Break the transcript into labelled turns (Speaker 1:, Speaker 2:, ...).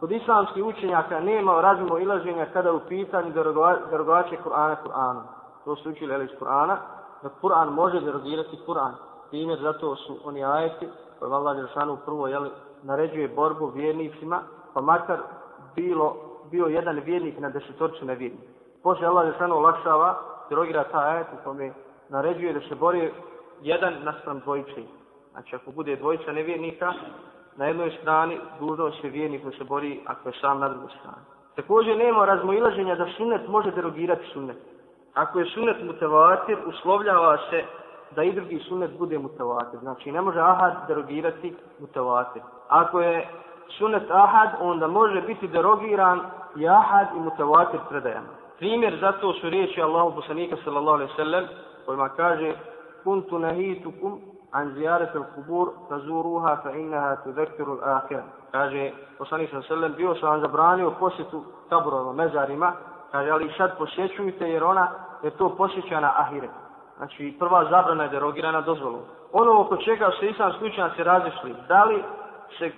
Speaker 1: Kod islamskih učenjaka nema razimo ilaženja kada u pitanju derogače Kur'ana Kur'anu. To su učili iz Kur'ana, da Kur'an može derogirati Kur'an. Primjer zato su oni ajeti koje Allah Đeršanu prvo jeli, naređuje borbu vjernicima, pa makar bilo, bio jedan vjernik na desetorcu nevjernika. Poslije Allah Đeršanu olakšava, derogira ta ajet u kome naređuje da se bori jedan naspram dvojice. Znači ako bude dvojica nevjernika, na jednoj strani dužnost je vjernik da se bori ako je sam na drugoj strani. Također nema razmoilaženja da sunnet može derogirati sunnet. Ako je sunnet mutavatir, uslovljava se da i drugi sunnet bude mutavatir. Znači ne može ahad derogirati mutavatir. Ako je sunnet ahad, onda može biti derogiran i ahad i mutavatir predajama. Primjer zato su riječi Allahu poslanika sallallahu alaihi sallam kojima kaže kuntu nahitukum an zijarete kubur fazuruha fa innaha tudhkiru al-akhir. Kaže poslanik sallallahu alaihi sallam bio sam vam zabranio posjetu kaburova, mezarima, kaže ali sad posjećujte jer ona je to posjeća na ahiret. Znači prva zabrana je derogirana dozvolu. Ono oko čega se islam slučajno se razišli, da li se